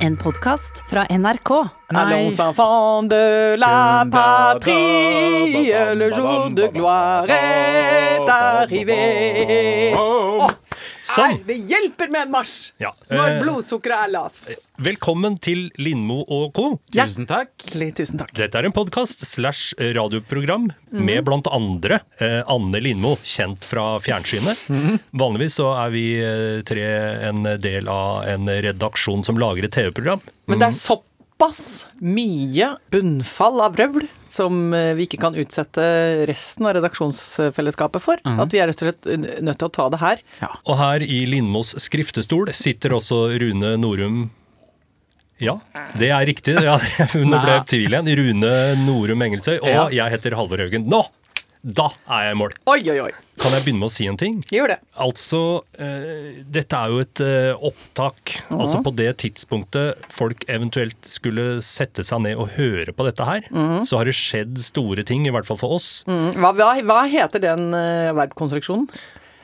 En podkast fra NRK. Allons enfants de la patrie, le jour de gloire est arrivé. Sånn. Nei, det hjelper med en marsj Ja, når eh, blodsukkeret er lavt. Velkommen til Lindmo og co. Tusen takk. Tusen takk. Dette er en podkast slash radioprogram med blant andre eh, Anne Lindmo, kjent fra fjernsynet. Vanligvis så er vi eh, tre en del av en redaksjon som lager et TV-program. Men det er såpass mye bunnfall av røvl som eh, vi ikke kan utsette resten av redaksjonsfellesskapet for. At vi er rett og slett nødt til å ta det her. Og her i Lindmos skriftestol sitter også Rune Norum ja, det er riktig. Ja, hun ble tvil igjen. Rune Norum Engelsøy. Og Ja. jeg heter Halvor Haugen. Nå! Da er jeg i mål. Oi, oi, oi. Kan jeg begynne med å si en ting? Gjør det. Altså, eh, dette er jo et eh, opptak. Altså på det tidspunktet folk eventuelt skulle sette seg ned og høre på dette her, så har det skjedd store ting, i hvert fall for oss. Mm, Hva, hva, hva heter den uh, verbkonstruksjonen?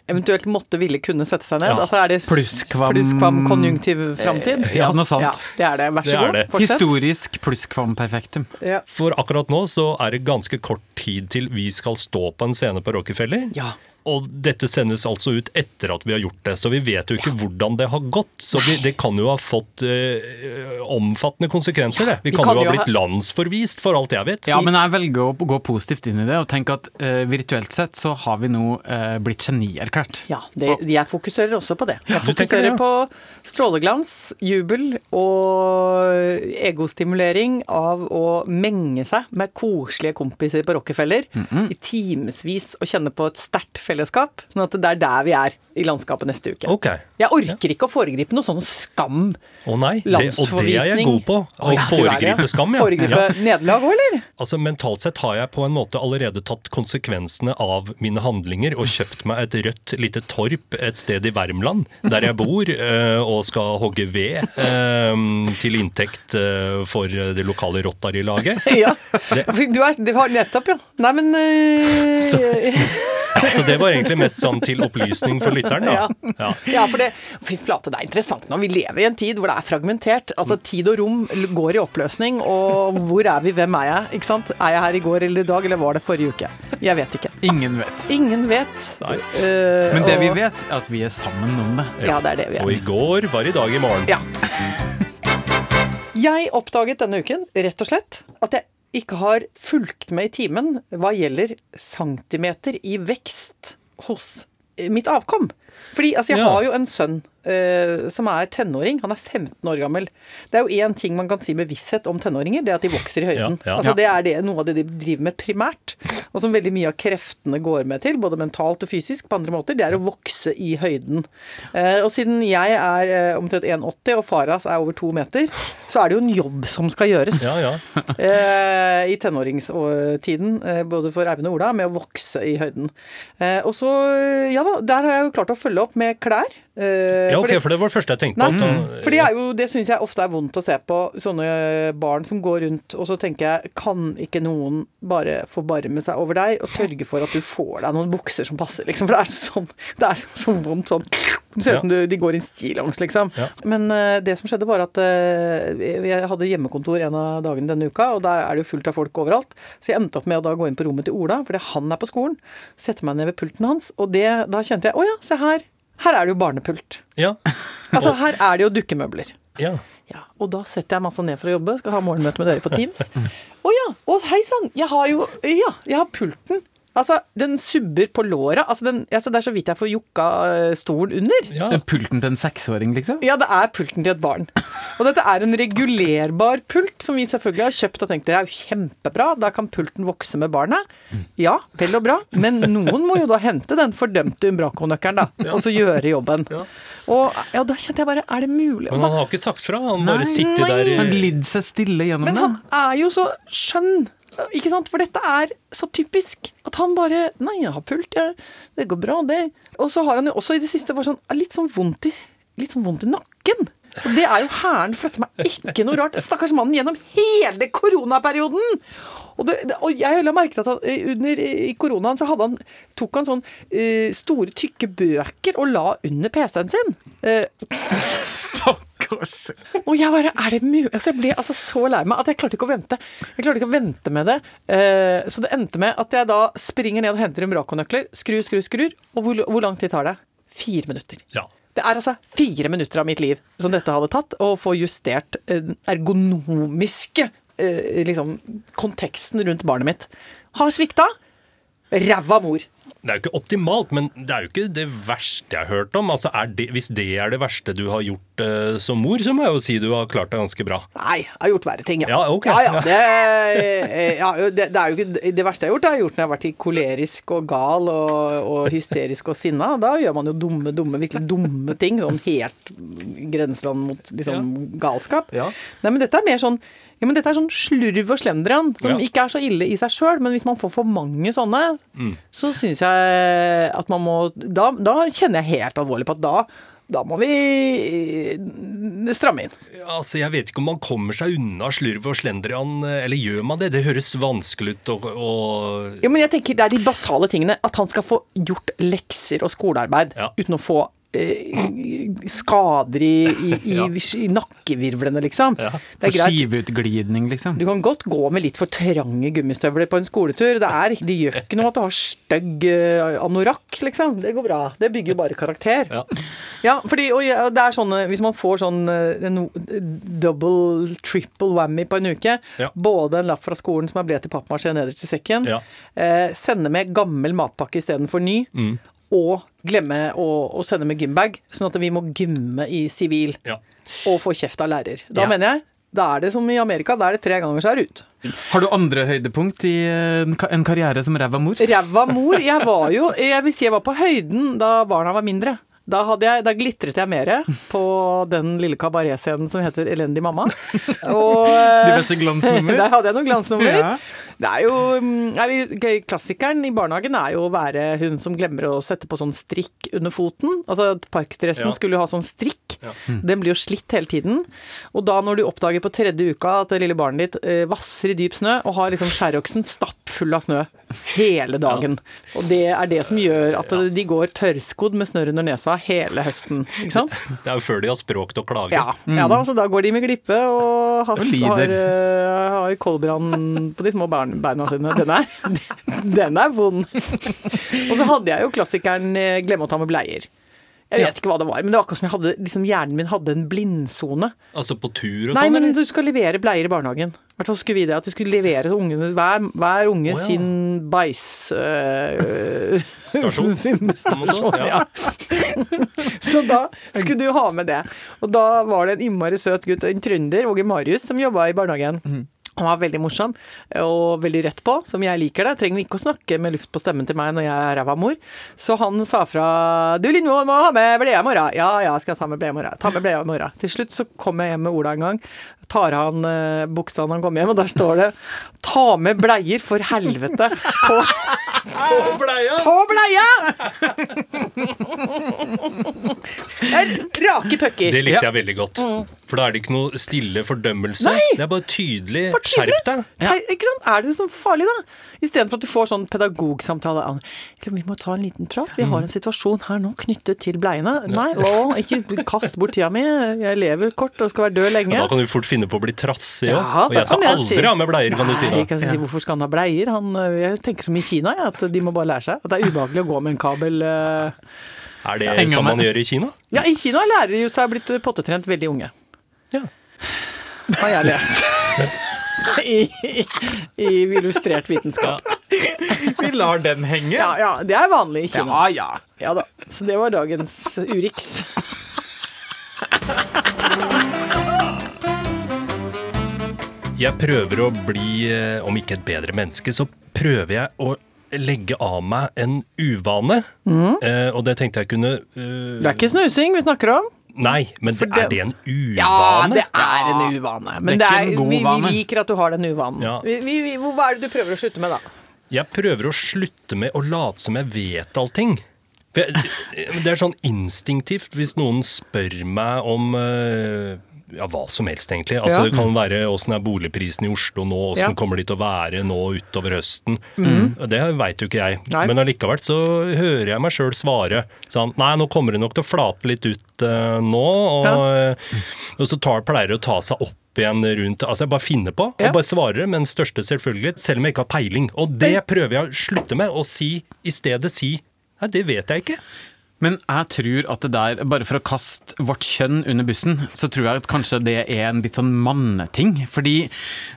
Eventuelt måtte, ville, kunne sette seg ned. Ja. Altså er det Plusskvam- plusskvam konjunktiv framtid? Ja, noe sant. Ja, det er det. Vær så det god. det. Fortsett. Historisk plusskvamperfektum. Ja. For akkurat nå så er det ganske kort tid til vi skal stå på en scene på Rockefeller. Ja. Og dette sendes altså ut etter at vi har gjort det, så vi vet jo ikke hvordan det har gått. Så vi, det kan jo ha fått eh, omfattende konsekvenser, det. Vi, vi kan, kan jo ha ha ha- blitt landsforvist, for alt jeg vet. Ja, men jeg velger å gå positivt inn i det og tenke at eh, virtuelt sett så har vi nå eh, blitt genierklært. Ja, det, jeg fokuserer også på det. Jeg fokuserer det, ja. på stråleglans, jubel og egostimulering av å menge seg med koselige kompiser på Rockefeller i timevis og kjenne på et sterkt fellesskap. Sånn at det er der vi er i landskapet neste uke. Okay. Jeg orker ikke å foregripe noe sånn skam. Å nei, det, og det er jeg god på. Å oh, ja, du det. foregripe skam, ja. Foregripe ja. nederlag òg, eller? Altså Mentalt sett har jeg på en måte allerede tatt konsekvensene av mine handlinger og kjøpt meg et rødt lite torp et sted i Värmland, der jeg bor, eh, og skal hogge ved eh, til inntekt eh, for det lokale Rotary-laget. Ja. Du er, det var nettopp, ja. Nei, men eh, Så det var egentlig mest sånn til opplysning for lytteren, da. Ja. Ja, for det Fy flate, det er interessant nå. Vi lever i en tid hvor det er fragmentert. Altså tid og rom går i oppløsning, og hvor er vi, hvem er jeg? Ikke sant? Er jeg her i går eller i dag, eller var det forrige uke? Jeg vet ikke. Ingen vet. Ingen vet. Nei. Eh, Men det vi vet, er at vi er sammen om det. Ja, det er det vi Og er. i går var i dag i morgen. Ja. Jeg oppdaget denne uken rett og slett at jeg ikke har fulgt med i timen hva gjelder centimeter i vekst hos mitt avkom. Fordi altså, jeg Ja. har jo en sønn eh, som er tenåring. Han er 15 år gammel. Det er jo én ting man kan si med visshet om tenåringer, det er at de vokser i høyden. Ja, ja. Altså, det er det, noe av det de driver med primært. Og som veldig mye av kreftene går med til, både mentalt og fysisk, på andre måter, det er å vokse i høyden. Eh, og siden jeg er eh, omtrent 1,80 og Faras er over to meter, så er det jo en jobb som skal gjøres Ja, ja. eh, i tenåringstiden, både for Eivind og Ola, med å vokse i høyden. Og så, ja da, der har jeg jo klart å følge opp med klær. Eh, ja, ok, for det var det første jeg tenkte Nei, på. Mm. for det er jo, det syns jeg ofte er vondt å se på sånne barn som går rundt, og så tenker jeg, kan ikke noen bare forbarme seg over deg og sørge for at du får deg noen bukser som passer, liksom. For det er sånn, det er sånn vondt sånn. Det ser ut Ja. som du, de går i stillongs, liksom. Ja. Men uh, det som skjedde var at uh, jeg hadde hjemmekontor en av dagene denne uka, og der er det jo fullt av folk overalt. Så jeg endte opp med å da gå inn på rommet til Ola, fordi han er på skolen. Sette meg ned ved pulten hans, og det, da kjente jeg, å ja, se her. Her er det jo barnepult. Ja. Altså, her er det jo dukkemøbler. ja. Ja, og da setter jeg meg altså ned for å jobbe, skal ha morgenmøte med dere på Teams. Å ja, å hei sann, jeg har jo Ja, jeg har pulten. Altså, den subber på låra. Altså, den, altså, det er så vidt jeg får jukka eh, stolen under. ja. Det er Pulten til en seksåring, liksom? Ja, det er pulten til et barn. Og dette er en regulerbar pult, som vi selvfølgelig har kjøpt og tenkt det er jo kjempebra, da kan pulten vokse med barnet. Ja, vel og bra, men noen må jo da hente den fordømte Umbraco-nøkkelen, da, og så gjøre jobben. Og ja, da kjente jeg bare, er det mulig? Men han har ikke sagt fra. Han bare sitter nei. der Han i lidd seg stille gjennom Men han er jo så skjønn. Ikke sant? For dette er så typisk. At han bare Nei, jeg har pult, jeg. Det går bra, det. Og så har han jo også i det siste sånn litt sånn vondt i, litt sånn vondt i nakken. Og det er jo hæren flytter meg ikke noe rart. Stakkars mannen gjennom hele koronaperioden! Og, det, og jeg la merke til at eh, under, i koronaen så han, tok han sånn uh, store, tykke bøker og la under PC-en sin. Eh, Stakkars. Og jeg bare, er det mulig? Altså jeg ble altså så lei meg at jeg klarte ikke å vente. Jeg klarte ikke å vente med det. Eh, så det endte med at jeg da springer ned og henter Umbraco-nøkler, skrur, skrur, skrur. Og hvor, hvor lang tid tar det? Fire minutter. Ja. Det er altså fire minutter av mitt liv som dette hadde tatt, å få justert eh, den ergonomiske eh, liksom, konteksten rundt barnet mitt. Har svikta. Ræva mor. Det er jo ikke optimalt, men det er jo ikke det verste jeg har hørt om. Altså, er det, hvis det er det verste du har gjort uh, som mor, så må jeg jo si du har klart deg ganske bra. Nei, jeg har gjort verre ting, ja. Ja, okay. Ja, ja, det, eh, ja, det, det er jo ikke det verste jeg har gjort, det har jeg gjort når jeg har vært i kolerisk og gal og, og hysterisk og sinna. Da gjør man jo dumme, dumme, virkelig dumme ting. Sånn helt grenseland mot liksom, galskap. Nei, men dette er mer sånn ja, men dette er sånn slurv og slendrian, som ikke er så ille i seg sjøl. Men hvis man får for mange sånne, Mm. så syns jeg at man må da, da kjenner jeg helt alvorlig på at da, da må vi eh, stramme inn. Altså, Jeg vet ikke om man kommer seg unna slurv og slendrian, eh, eller gjør man det? Det høres vanskelig ut og, og Ja, men jeg tenker Det er de basale tingene. At han skal få gjort lekser og skolearbeid Ja. uten å få skader i, i, i, i nakkevirvlene, liksom. Ja. For skiveutglidning, liksom. Du kan godt gå med litt for trange gummistøvler på en skoletur. Det, er, det gjør ikke noe at du har stygg eh, anorakk, liksom. Det går bra. Det bygger bare karakter. Ja. Ja, fordi, og det er sånne, Hvis man får sånn eh, en double, triple whammy på en uke, Ja. både en lapp fra skolen som er ble til pappmasjé nederst i sekken, Ja. eh, sende med gammel matpakke istedenfor ny, Mm. Og glemme å, å sende med gymbag, sånn at vi må gymme i sivil Ja. og få kjeft av lærer. Da Ja. mener jeg da er det som i Amerika, da er det tre ganger så er det ut. Har du andre høydepunkt i eh, en en karriere som ræva mor? Ræva mor. Jeg var jo Jeg vil si jeg var på høyden da barna var mindre. Da, hadde jeg, da glitret jeg mer på den lille kabaretscenen som heter Elendig mamma. Og Diverse glansnummer? Der hadde jeg noen glansnummer. Ja. Det er jo mm, vi- Klassikeren i barnehagen er jo å være hun som glemmer å sette på sånn strikk under foten. Altså Parkdressen Ja. skulle jo ha sånn strikk. Ja. Den blir jo slitt hele tiden. Og da når du oppdager på tredje uka at det lille barnet ditt eh, vasser i dyp snø og har liksom skjæroksen stappfull av snø hele dagen. Og det er det som gjør at de går tørrskodd med snørr under nesa hele høsten. Ikke sant? Det er jo før de har språk til å klage. Ja, ja da, så da går de med glippe og har, Og har, eh, har koldbrann på de små beina sine. Den er, den er vond. Og så hadde jeg jo klassikeren eh, 'Glemme å ta med bleier'. Jeg vet ikke hva det var, men det var akkurat som jeg hadde, liksom, hjernen min hadde en blindsone. Altså på tur og Nei, sånn? men eller? du skal levere bleier i barnehagen. I hvert fall skulle vi det. At du skulle levere ungene, hver, hver unge oh, ja. sin bæsj... øh, ja. Så da skulle du ha med det. Og da var det en innmari søt gutt, en trønder, Åge Marius, som jobba i barnehagen. Han var veldig morsom og veldig rett på, som jeg liker det. Trenger ikke å snakke med luft på stemmen til meg når jeg er ræva mor. Så han sa fra Du Lindvold, må ha med bleie i morgen. Ja ja, skal jeg ta med bleie i morgen. Ta med bleie i morgen. Til slutt så kom jeg hjem med Ola en gang. Tar han eh, buksa når han kommer hjem, og der står det 'Ta med bleier, for helvete'. På, På bleia! på bleia! Det er rake pucker. Det likte jeg veldig godt. For da er det ikke noe stille fordømmelse. Nei. Det er bare tydelig. Bare tydelig. Skjerp deg! Hei, ikke sant? Er det så farlig, da? Istedenfor at du får sånn pedagogsamtale. Vi må ta en liten prat. Vi har en situasjon her nå knyttet til bleiene. Nei, å, ikke kast bort tida mi. Jeg lever kort og skal være død lenge. Da kan du fort finne på å bli trassig òg. Ja, og jeg skal jeg aldri si- ha med bleier, kan du si da. jeg kan si, hvorfor skal han ha bleier? Han, øh, jeg tenker som i Kina, jeg, at de må bare lære seg. At det er ubehagelig å gå med en kabel. øh. Er det Henger med. man gjør i Kina? Ja, i Kina lærer lærere jo seg blitt pottetrent veldig unge. Ja. Har jeg lest. I, i, I illustrert vitenskap. Vi lar den henge. Ja, ja, det er vanlig i Kina. ja. Ja da. Så det var dagens Urix. Jeg prøver å bli, eh, om ikke et bedre menneske, så prøver jeg å legge av meg en uvane. Eh, og det tenkte jeg kunne eh, Det er ikke snusing vi snakker om. Nei, men det, er det- det en uvane? Ja, det er en uvane. Men det det er er en god vi, vi liker at du har den uvanen. Ja. Vi, vi, hva er det du prøver å slutte med, da? Jeg prøver å slutte med å late som jeg vet allting. Det er sånn instinktivt hvis noen spør meg om eh, ja, hva som helst, egentlig. Altså, Ja. Det kan være åssen er boligprisen i Oslo nå, åssen Ja. kommer de til å være nå utover høsten. Det veit jo ikke jeg. Nei. Men allikevel så hører jeg meg sjøl svare sånn Nei, nå kommer det nok til å flate litt ut uh, nå. Og, ja. og så tar, pleier det å ta seg opp igjen rundt Altså jeg bare finner på og bare svarer med den største selvfølgelighet, selv om jeg ikke har peiling. Og det prøver jeg å slutte med, å si i stedet si Nei, det vet jeg ikke. Men jeg tror at det der, bare for å kaste vårt kjønn under bussen, så tror jeg at kanskje det er en litt sånn manneting. Fordi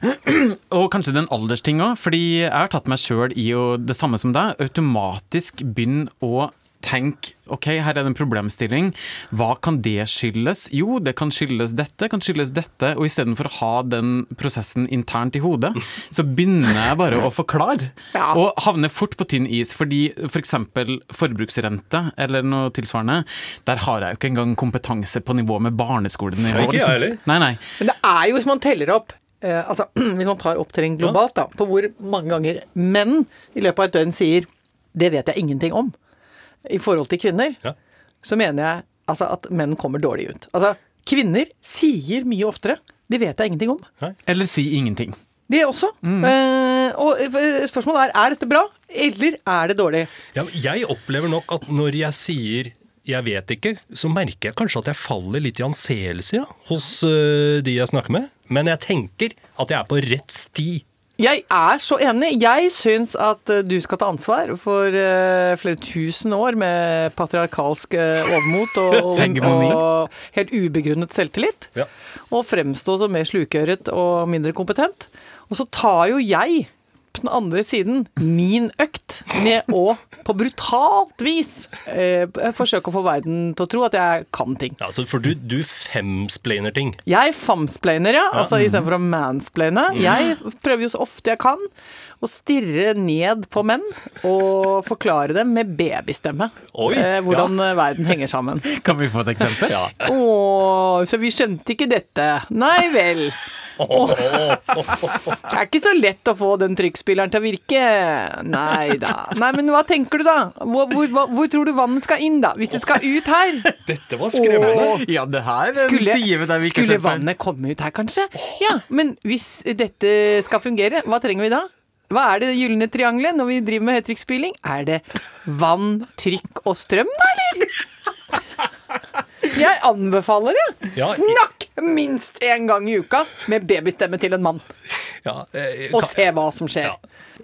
Og kanskje det er en aldersting òg, fordi jeg har tatt meg sjøl i å, det samme som deg, automatisk begynne å tenke ok, her er det en problemstilling. Hva kan det skyldes? Jo, det kan skyldes dette, kan skyldes dette. Og istedenfor å ha den prosessen internt i hodet, så begynner jeg bare å forklare. Ja. Og havner fort på tynn is, fordi f.eks. For forbruksrente eller noe tilsvarende, der har jeg jo ikke engang kompetanse på nivå med barneskolen. Nivå, ikke jeg heller. Nei, nei. Men det er jo, hvis man teller opp eh, altså, Hvis man tar opptelling globalt, da, på hvor mange ganger menn i løpet av et døgn sier 'det vet jeg ingenting om' i forhold til kvinner, Ja. så mener jeg altså, at menn kommer dårlig ut. Altså, kvinner sier mye oftere De vet jeg ingenting om'. Eller si ingenting. Det også. Eh, og eh, spørsmålet er er dette bra, eller er det dårlig? Ja, jeg opplever nok at når jeg sier jeg vet ikke, så merker jeg kanskje at jeg faller litt i anseelse ja, hos uh, de jeg snakker med. Men jeg tenker at jeg er på rett sti. Jeg er så enig. Jeg syns at eh, du skal ta ansvar for eh, flere tusen år med patriarkalsk eh, overmot og, og helt ubegrunnet selvtillit. Ja. Og fremstå som mer slukøret og mindre kompetent. Og så tar jo jeg på den andre siden min økt med å på brutalt vis eh, forsøke å få verden til å tro at jeg kan ting. Ja, altså, for du, du femsplainer ting. Jeg famsplainer, ja. Altså istedenfor å mansplaine. Jeg prøver jo så ofte jeg kan å stirre ned på menn og forklare dem med babystemme Oi, eh, hvordan ja. verden henger sammen. Kan vi få et eksempel? Ja. Å, så vi skjønte ikke dette. Nei vel. Det er ikke så lett å få den trykkspilleren til å virke. Nei da. Nei, men hva tenker du da? Hvor, hvor, hvor tror du vannet skal inn, da? Hvis det skal ut her? Dette var skremmende. Åh. Ja, det her er Skulle, side vi ikke skulle vannet komme ut her, kanskje? Ja, men hvis dette skal fungere, hva trenger vi da? Hva er det gylne triangelet når vi driver med høytrykksspyling? Er det vann, trykk og strøm, da, eller? Jeg anbefaler det. Ja, Snakk minst én gang i uka med babystemme til en mann, Ja, eh, og se hva som skjer. Ja.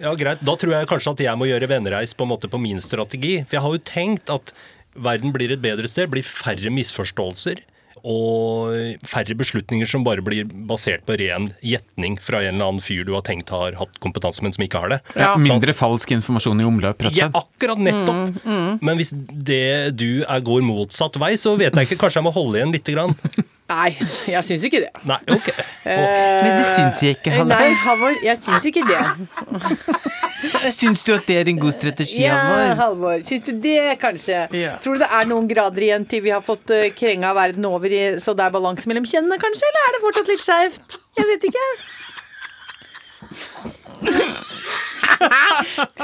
ja, greit. Da tror jeg kanskje at jeg må gjøre vennereis på en måte på min strategi. For jeg har jo tenkt at verden blir et bedre sted, blir færre misforståelser. Og færre beslutninger som bare blir basert på ren gjetning fra en eller annen fyr du har tenkt har hatt kompetanse, men som ikke har det. Ja. Mindre falsk informasjon i omløp, rett og Ja, akkurat nettopp. Mm, Men hvis det du er, går motsatt vei, så vet jeg ikke. Kanskje jeg må holde igjen lite grann. Nei, jeg syns ikke det. Nei, ok. Nei, det syns jeg ikke, Halvor. Nei, Halvor, jeg syns ikke det. Syns du at det er en god strategi, Ja, Halvor. Syns du det, kanskje? Ja. Tror du det er noen grader igjen til vi har fått uh, krenga verden over, i, så det er balanse mellom kjønnene, kanskje? Eller er det fortsatt litt skeivt? Jeg vet ikke.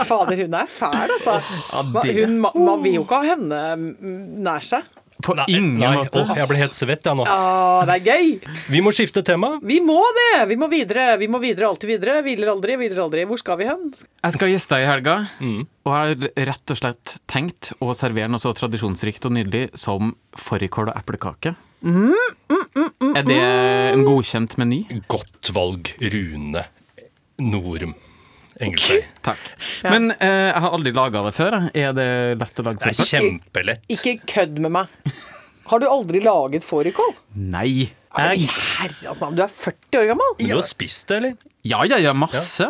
Fader, hun er fæl, altså. Det- Hun, ma- man vil jo ikke ha henne nær seg. På Nei, ingen nei, måte. åh, jeg ble helt svett, jeg nå. Åh, det er gøy! Vi må skifte tema. Vi må det! Vi må videre. Vi må videre, alltid videre. Hviler aldri, hviler aldri. Hvor skal vi hen? Jeg skal gjeste i helga, Mm. og har rett og slett tenkt å servere noe så tradisjonsrikt og nydelig som fårikål og eplekake. Mm, er det en godkjent meny? Godt valg, Rune Norum Engelsøy. Takk. Men eh, jeg har aldri laga det før. Er det lett å lage Det er fårikål? kjempelett. Ikke kødd med meg. Har du aldri laget fårikål? Nei. Jeg, herre altså, du er 40 år gammel. Du har spist det, eller? ja, ja, ja, masse.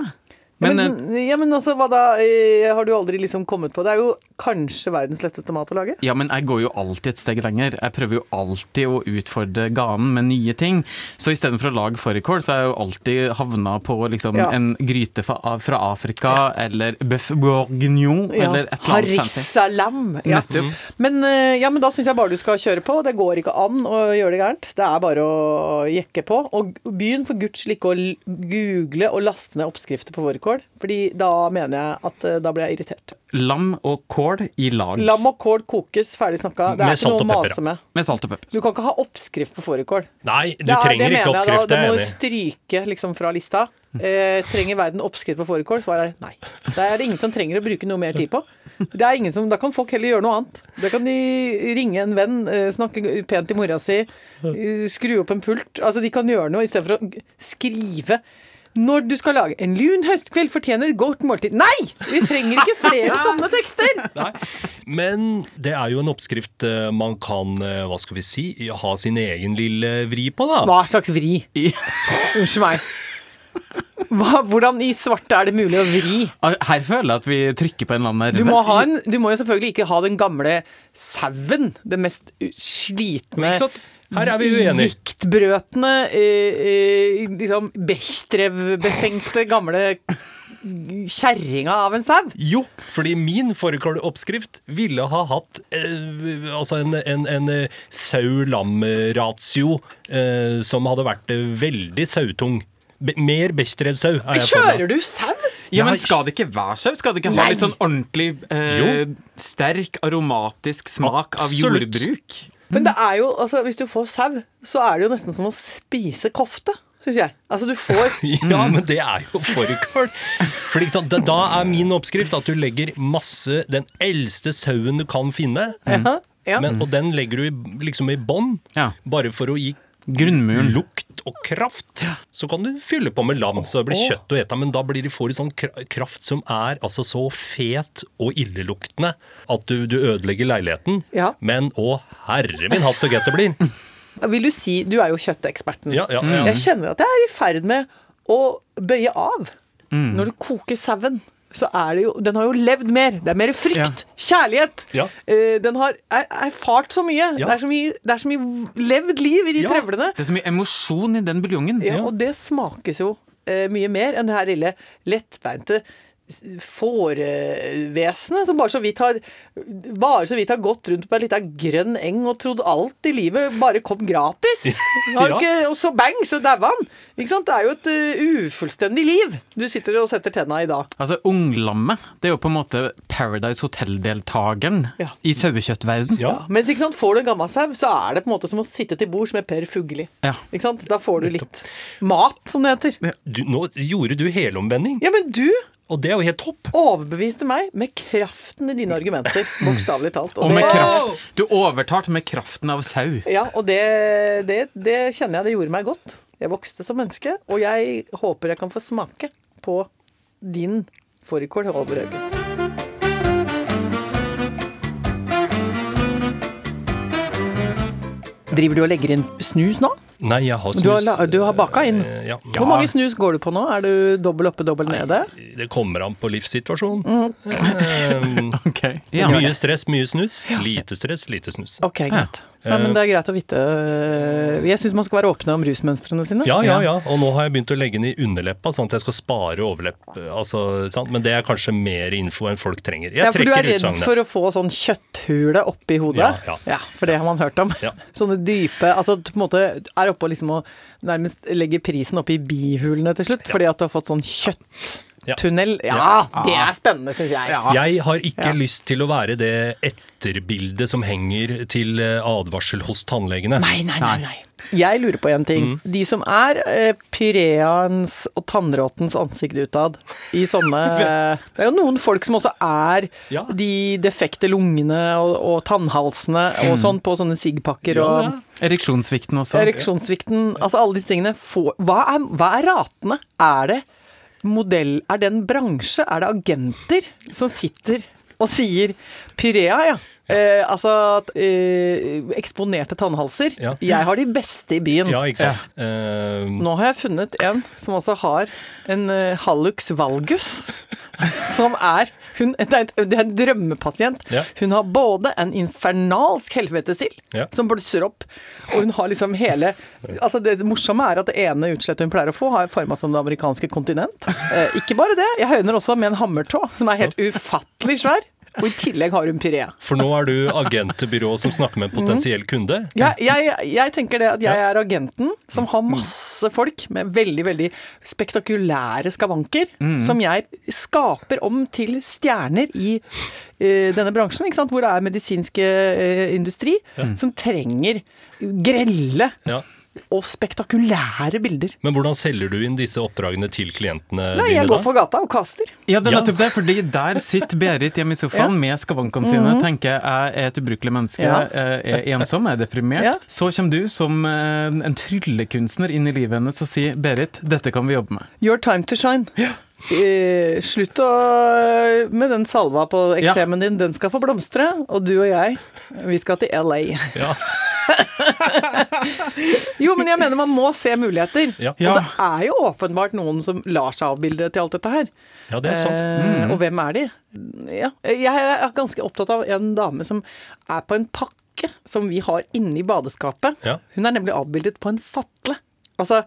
Men, Men, eh, ja, men altså, hva da? Eh, Har du aldri liksom kommet på Det er jo kanskje verdens letteste mat å lage. ja, men jeg går jo alltid et steg lenger. Jeg prøver jo alltid å utfordre ganen med nye ting. Så istedenfor å lage fårikål, så har jeg jo alltid havna på liksom Ja. en gryte fra, fra Afrika, eller bøff bourguignon, eller et eller annet fancy. Harissalam. Ja. Nettopp. Men, eh, ja, men da syns jeg bare du skal kjøre på. Det går ikke an å gjøre det gærent. Det er bare å jekke på. Og begynn for guds ikke å google og laste ned oppskrifter på fårikål. Fårikål, fordi da mener jeg at eh, da blir jeg irritert. Lam og kål i lag. Lam og kål kokes, ferdig snakka. Det Med er ikke noe å mase med. Med salt og pepper. Du kan ikke ha oppskrift på fårikål. Nei, du er- trenger det ikke mener jeg da. oppskrift, Det må du stryke liksom fra lista. Eh, trenger verden oppskrift på fårikål? Svaret er nei. Det er det ingen som trenger å bruke noe mer tid på. Det er ingen som, Da kan folk heller gjøre noe annet. Da kan de ringe en venn, eh, snakke pent til mora si, eh, skru opp en pult. Altså, de kan gjøre noe istedenfor å skrive. Når du skal lage en lun høstkveld fortjener et godt måltid Nei! Vi trenger ikke flere sånne tekster! Nei. Men det er jo en oppskrift eh, man kan, eh, hva skal vi si, ha sin egen lille vri på, da. Hva slags vri? Unnskyld meg. Hva, hvordan i svarte er det mulig å vri? Her føler jeg at vi trykker på en eller annen Du må, ha en, du må jo selvfølgelig ikke ha den gamle sauen. Den mest slitne? Her er vi uenige. Giktbrøtende, eh, eh, liksom Bechdrev-befengte gamle kjerringa av en sau. Jo, fordi min fårikåloppskrift ville ha hatt eh, altså en, en, en eh, sau-lam-ratio eh, som hadde vært veldig sautung. Be mer Bechdrev-sau. er. Kjører du sau? Ja, men Skal det ikke være sau? Skal det ikke ha Nei. litt sånn ordentlig eh, sterk, aromatisk smak av jordbruk? Men det er jo, altså, hvis du får sau, så er det jo nesten som å spise kofte, syns jeg. Altså, du får Ja, men det er jo fårikål. Fordi liksom, da, da er min oppskrift at du legger masse Den eldste sauen du kan finne, ja, ja. men, og den legger du i, liksom i bånn, Ja. bare for å gi Grunnmuren. lukt og kraft. Så kan du fylle på med lam, så det blir kjøtt å ete. Men da blir det, får du sånn kra- kraft som er altså så fet og illeluktende at du, du ødelegger leiligheten. Ja. Men å herre min hatt, så godt det blir. Vil du si Du er jo kjøtteksperten. Ja, ja, ja. Jeg kjenner at jeg er i ferd med å bøye av. Når du koker sauen, så er det jo Den har jo levd mer. Det er mer frykt, kjærlighet. Ja. Eh, den har er, erfart så mye. Ja. Det, er så mye det er så mye levd liv i de Ja. trevlene. Det er så mye emosjon i den buljongen. Ja, og det smakes jo eh, mye mer enn det her lille lettbeinte fårevesenet som bare så vidt har bare så vidt har gått rundt på ei lita grønn eng og trodd alt i livet bare kom gratis. Ja. ikke, og så bang, så daua han. Ikke sant? Det er jo et uh, ufullstendig liv du sitter og setter tenna i da. Altså, Unglammet det er jo på en måte Paradise Hotel-deltakeren Ja. i sauekjøttverden. Ja. Mens ikke sant, får du en gammel sau, så er det på en måte som å sitte til bords med Per Fugelli. Ja. Ikke sant? Da får du litt mat, som det heter. Du, nå gjorde du helomvending, Ja, men du og det er jo helt topp. overbeviste meg med kraften i dine argumenter, bokstavelig talt. Og med det- kraft. Du overtalte med kraften av sau. Ja, og det, det, det kjenner jeg det gjorde meg godt. Jeg vokste som menneske, og jeg håper jeg kan få smake på din fårikål, over Haugen. Driver du og legger inn snus nå? Nei, jeg har snus. Du har, la- du har baka inn. Eh, Ja. Hvor mange snus går du på nå? Er du dobbel oppe, dobbel nede? Det kommer an på livssituasjonen. Mm. Eh, Ok. Ja. Mye stress, mye snus. Lite stress, lite snus. Ok, greit. Nei, men det er greit å vite. Jeg syns man skal være åpne om rusmønstrene sine. Ja, ja, ja. Og nå har jeg begynt å legge den i underleppa, sånn at jeg skal spare overlepp. Altså, sant? Men det er kanskje mer info enn folk trenger. Jeg Ja, for du er redd utsagnet. for å få sånn kjøtthule oppi hodet? Ja, ja. ja for det har man hørt om. Ja. Sånne dype Altså på en måte er oppe og liksom og nærmest legger prisen oppi bihulene til slutt, fordi at du har fått sånn kjøtttunnel. Ja, det er spennende, syns jeg. Ja. Jeg har ikke Ja. lyst til å være det etterbildet som henger til eh, advarsel hos tannlegene. Nei, nei, nei, nei. Jeg lurer på en ting. Mm. De som er eh, pyreaens og tannråtens ansikt utad i sånne Det er jo noen folk som også er Ja. de defekte lungene og, og tannhalsene og sånn på sånne sigpakker og Ja, Ereksjonssvikten også. Ereksjonssvikten, altså alle disse tingene. Få, hva, er, hva er ratene? Er det modell, er det en bransje? Er det agenter som sitter og sier Pyrea, ja. Eh, altså eh, eksponerte tannhalser. Ja. Jeg har de beste i byen. Ja, sant. Eh, Nå har jeg funnet en som altså har en uh, hallux valgus, som er hun, det, er, det er en drømmepasient. Ja. Hun har både en infernalsk helvetesild Ja. som blusser opp, og hun har liksom hele Altså Det morsomme er at det ene utslettet hun pleier å få, har forma som det amerikanske kontinent. Eh, ikke bare det, jeg høyner også med en hammertå, som er helt ufattelig svær. Og i tillegg har hun puré. For nå er du agentbyrå som snakker med en potensiell kunde. Jeg, jeg, jeg tenker det at jeg er agenten som har masse folk med veldig veldig spektakulære skavanker, som jeg skaper om til stjerner i uh, denne bransjen, ikke sant? hvor det er medisinsk uh, industri som trenger grelle Ja. Og spektakulære bilder. Men hvordan selger du inn disse oppdragene til klientene Nei, dine jeg da? går på gata og kaster. Ja, det er Ja. nettopp det, fordi der sitter Berit hjemme i sofaen med skavankene sine. Tenker jeg er et ubrukelig menneske, Ja. eh, er ensom, er deprimert. Ja. Så kommer du som eh, en tryllekunstner inn i livet hennes og sier 'Berit, dette kan vi jobbe med'. Your time to shine. Eh, slutt å med den salva på Ja. eksemen din. Den skal få blomstre. Og du og jeg, vi skal til LA. Ja. Jo, men jeg mener man må se muligheter. Ja. Og det er jo åpenbart noen som lar seg avbilde til alt dette her. ja, det er sant. Eh, Og hvem er de? Ja. Jeg er ganske opptatt av en dame som er på en pakke som vi har inne i badeskapet. Ja. Hun er nemlig avbildet på en fatle. Altså,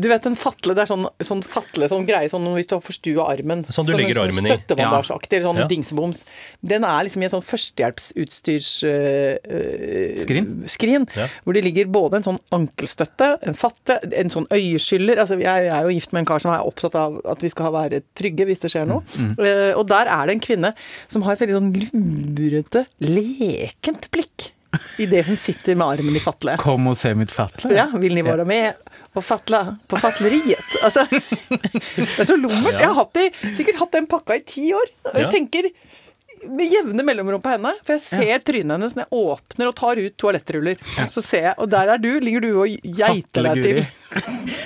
du vet en fatle, det er sånn, sånn fatle, sånn greie, sånn hvis du har forstua armen. Sånn du legger sånn armen i. Støttebandasjeaktig, sånn Ja. dingseboms. Den er liksom i en sånn førstehjelpsutstyrsskrin, øh, øh, Skrin? skrin Ja. Hvor det ligger både en sånn ankelstøtte, en fatte, en sånn øyeskyller. Altså, jeg, jeg er jo gift med en kar som er opptatt av at vi skal være trygge hvis det skjer noe. Eh, og der er det en kvinne som har et veldig sånn lurete, lekent blikk idet hun sitter med armen i fatle. Kom og se mitt fatle. Ja, vil ni være med og fatla på fatleriet? Altså, det er så lummert. Jeg har hatt det, sikkert hatt den pakka i ti år. Og jeg Ja. tenker med jevne mellomrom på henne, for jeg ser trynet hennes når jeg åpner og tar ut toalettruller. Så ser jeg, og der er du, ligger du og geiter deg til.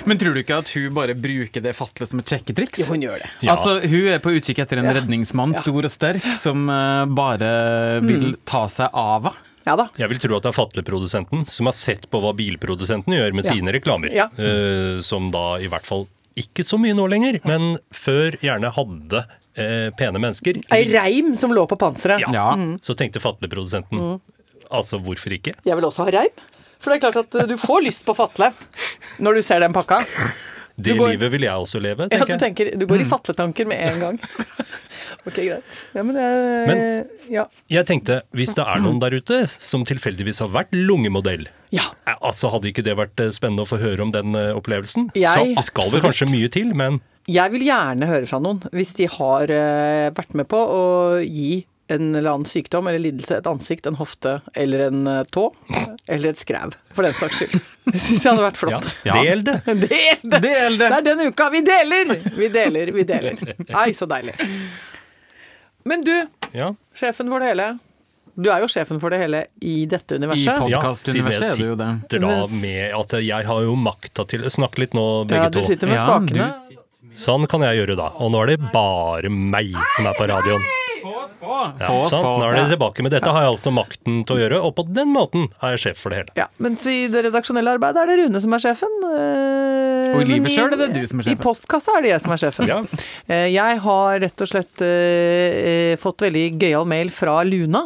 Men tror du ikke at hun bare bruker det fatlet som et sjekketriks? Jo, hun gjør det. Ja. Altså, Hun er på utkikk etter en Ja. redningsmann, stor og sterk, som uh, bare vil ta seg av henne. Ja da. Jeg vil tro at det er fatleprodusenten som har sett på hva bilprodusenten gjør med Ja. sine reklamer. Ja. Uh, som da i hvert fall ikke så mye nå lenger, men før gjerne hadde uh, pene mennesker. Ei reim som lå på panseret. Ja. Ja. Så tenkte fatleprodusenten altså hvorfor ikke? Jeg vil også ha reim. For det er klart at uh, du får lyst på fatle når du ser den pakka. Det går- livet vil jeg også leve, Ja, tenker du jeg. tenker, du går i fatletanker med en gang. Ok, greit. Ja, men jeg, Men- ja. Jeg tenkte, hvis det er noen der ute som tilfeldigvis har vært lungemodell, ja. eh, altså hadde ikke det vært eh, spennende å få høre om den eh, opplevelsen? Jeg- Så skal det kanskje mye til, men Jeg vil gjerne høre fra noen hvis de har vært med på å gi en eller annen sykdom eller lidelse et ansikt, en hofte eller en tå. Eller et skræv, for den saks skyld. Det syns jeg hadde vært ja, flott. Ja. del det! Del det! Del det! Det er den uka! Vi deler! Vi deler, vi deler. Nei, så deilig. Men du, Ja, sjefen for det hele. Du er jo sjefen for det hele i dette I universet. pod- podkastuniverset er du jo det. da med altså Jeg har jo makta til Snakk litt nå, begge Ja, du to. sitter med Ja, spakene. Sånn kan jeg gjøre da. Og nå er det bare meg som er på radioen. Få oss på! Ja, Få oss sant? på. Nå er det tilbake med dette har jeg altså makten til å gjøre, og på den måten er jeg sjef for det hele. Ja, mens i det redaksjonelle arbeidet er det Rune som er sjefen. eh, Og i livet selv er det du som er sjefen. I postkassa er det jeg som er sjefen. Ja. Eh, Jeg har rett og slett eh, eh, fått veldig gøyal mail fra Luna,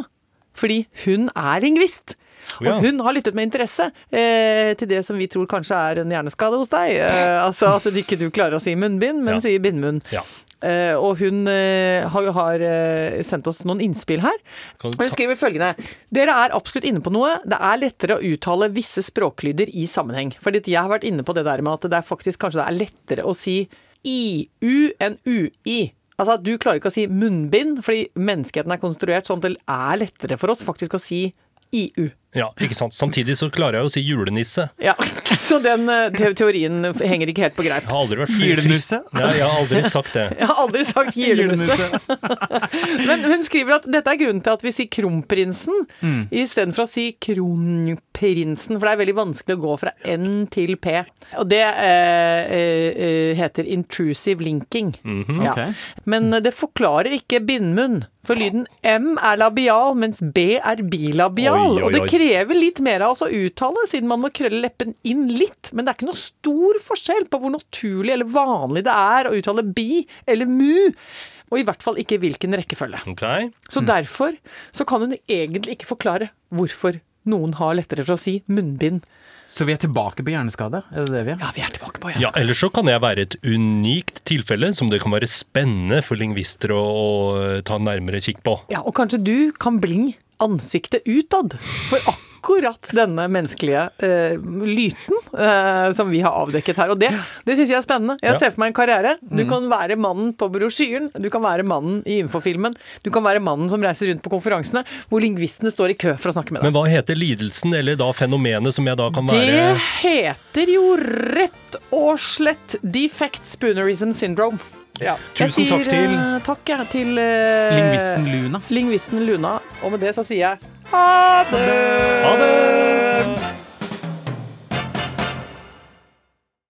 fordi hun er lingvist. Og hun har lyttet med interesse eh, til det som vi tror kanskje er en hjerneskade hos deg. Eh, altså at du ikke du klarer å si munnbind, men Ja. sier bindmunn. Ja. Eh, og hun eh, har, har eh, sendt oss noen innspill her. Hun skriver følgende Dere er absolutt inne på noe. Det er lettere å uttale visse språklyder i sammenheng. Fordi jeg har vært inne på det der med at det er faktisk kanskje det er lettere å si IU enn UI. Altså at du klarer ikke å si munnbind, fordi menneskeheten er konstruert sånn at det er lettere for oss faktisk å si IU. Ja, ikke sant. Samtidig så klarer jeg å si julenisse. Ja, Så den eh, te teorien henger ikke helt på greip. Jeg har aldri vært julenisse? Julenusse? Nei, jeg har aldri sagt det. Jeg har aldri sagt julenusse. Men hun skriver at dette er grunnen til at vi sier kronprinsen Mm. istedenfor å si kronprinsen, for det er veldig vanskelig å gå fra N til P. Og det eh, eh, heter intrusive linking. ja. okay. Men det forklarer ikke bindmunn, for lyden M er labial, mens B er bilabial. Oi, oi, Og det oi. Krever litt mer av oss å uttale, siden man må krølle leppen inn litt. Men det er ikke noe stor forskjell på hvor naturlig eller vanlig det er å uttale bi eller mu. Og i hvert fall ikke hvilken rekkefølge. Okay. Så derfor så kan hun egentlig ikke forklare hvorfor noen har lettere for å si munnbind. Så vi er tilbake på hjerneskade? Er det det vi er? Ja, vi er tilbake på hjerneskade. Ja, Eller så kan jeg være et unikt tilfelle som det kan være spennende for lingvister å, å ta nærmere kikk på. Ja, og kanskje du kan bli ansiktet utad for akkurat denne menneskelige uh, lyten uh, som vi har avdekket her. Og det, det syns jeg er spennende. Jeg Ja. ser for meg en karriere. Du kan være mannen på brosjyren, du kan være mannen i infofilmen, du kan være mannen som reiser rundt på konferansene, hvor lingvistene står i kø for å snakke med deg. Men hva heter lidelsen, eller da fenomenet som jeg da kan være Det heter jo rett og slett defect spoonerism syndrome. Ja. Tusen takk til- eh, Takk jeg, til uh, Lingvisten Luna. Lingvisten Luna. Og med det så sier jeg ha det! Ha det!